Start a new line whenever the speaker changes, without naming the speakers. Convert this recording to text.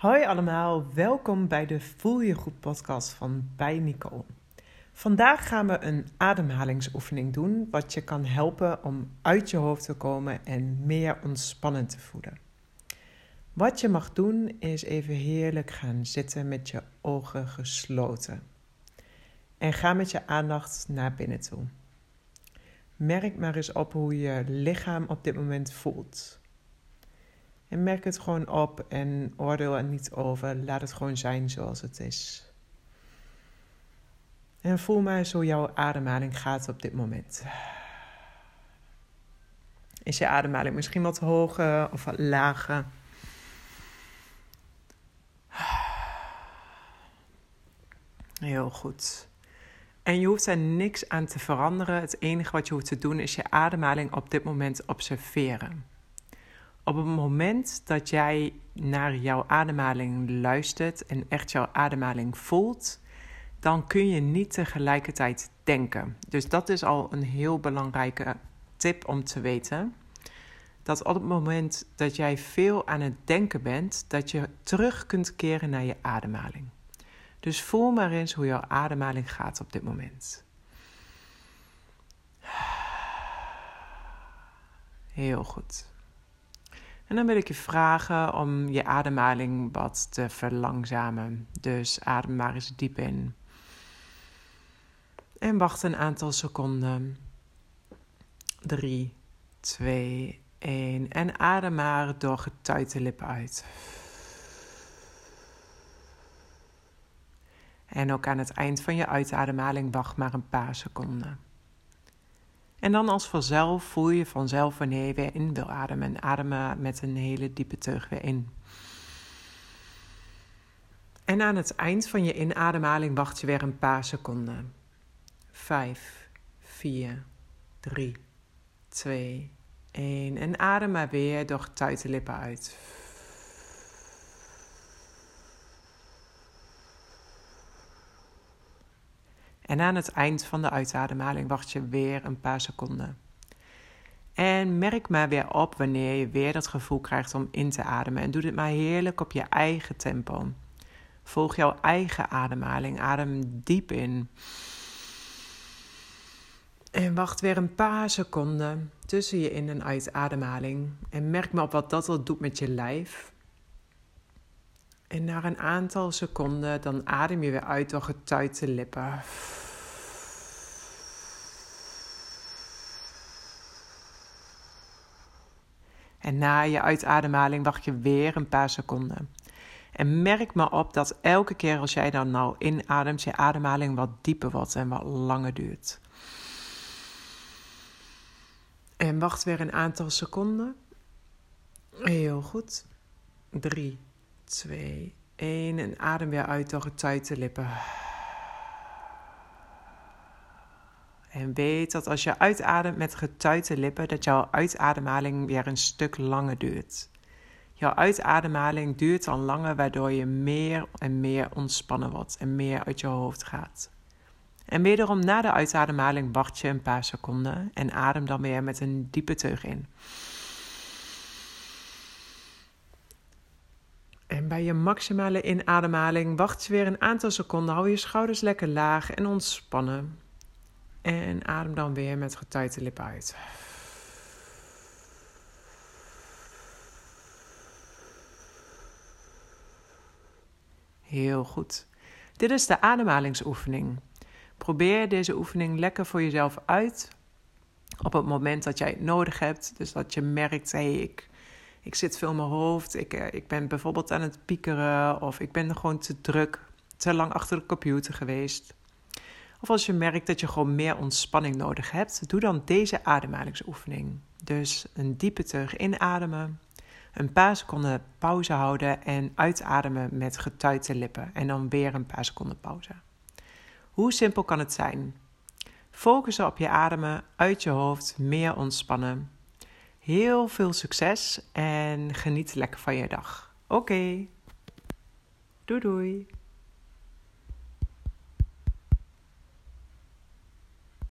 Hoi allemaal, welkom bij de Voel je goed podcast van bij Nicole. Vandaag gaan we een ademhalingsoefening doen, wat je kan helpen om uit je hoofd te komen en meer ontspannen te voelen. Wat je mag doen is even heerlijk gaan zitten met je ogen gesloten. En ga met je aandacht naar binnen toe. Merk maar eens op hoe je lichaam op dit moment voelt. En merk het gewoon op en oordeel er niet over. Laat het gewoon zijn zoals het is. En voel maar hoe jouw ademhaling gaat op dit moment. Is je ademhaling misschien wat hoger of wat lager? Heel goed. En je hoeft er niks aan te veranderen. Het enige wat je hoeft te doen is je ademhaling op dit moment observeren. Op het moment dat jij naar jouw ademhaling luistert en echt jouw ademhaling voelt, dan kun je niet tegelijkertijd denken. Dus dat is al een heel belangrijke tip om te weten. Dat op het moment dat jij veel aan het denken bent, dat je terug kunt keren naar je ademhaling. Dus voel maar eens hoe jouw ademhaling gaat op dit moment. Heel goed. En dan wil ik je vragen om je ademhaling wat te verlangzamen. Dus adem maar eens diep in. En wacht een aantal seconden. 3, 2, 1. En adem maar door getuite lippen uit. En ook aan het eind van je uitademhaling wacht maar een paar seconden. En dan als vanzelf voel je vanzelf wanneer je weer in wil ademen. En ademen met een hele diepe teug weer in. En aan het eind van je inademhaling wacht je weer een paar seconden. 5, 4, 3, 2, 1. En adem maar weer door getuite lippen uit. En aan het eind van de uitademhaling wacht je weer een paar seconden. En merk maar weer op wanneer je weer dat gevoel krijgt om in te ademen. En doe dit maar heerlijk op je eigen tempo. Volg jouw eigen ademhaling. Adem diep in. En wacht weer een paar seconden tussen je in- en uitademhaling. En merk maar op wat dat al doet met je lijf. En na een aantal seconden dan adem je weer uit door getuite lippen. En na je uitademhaling wacht je weer een paar seconden. En merk maar op dat elke keer als jij dan nou inademt, je ademhaling wat dieper wordt en wat langer duurt. En wacht weer een aantal seconden. Heel goed. 3, 2, 1. En adem weer uit door getuite lippen. En weet dat als je uitademt met getuite lippen, dat jouw uitademhaling weer een stuk langer duurt. Jouw uitademhaling duurt dan langer, waardoor je meer en meer ontspannen wordt en meer uit je hoofd gaat. En wederom na de uitademhaling wacht je een paar seconden en adem dan weer met een diepe teug in. En bij je maximale inademhaling wacht je weer een aantal seconden. Hou je schouders lekker laag en ontspannen. En adem dan weer met getuite lippen uit. Heel goed. Dit is de ademhalingsoefening. Probeer deze oefening lekker voor jezelf uit. Op het moment dat jij het nodig hebt. Dus dat je merkt, hé, hey, ik, ik zit veel in mijn hoofd. Ik, eh, ik ben bijvoorbeeld aan het piekeren. Of ik ben gewoon te druk, te lang achter de computer geweest. Of als je merkt dat je gewoon meer ontspanning nodig hebt, doe dan deze ademhalingsoefening. Dus een diepe teug inademen, een paar seconden pauze houden en uitademen met getuite lippen. En dan weer een paar seconden pauze. Hoe simpel kan het zijn? Focussen op je ademen uit je hoofd, meer ontspannen. Heel veel succes en geniet lekker van je dag. Oké, doei doei.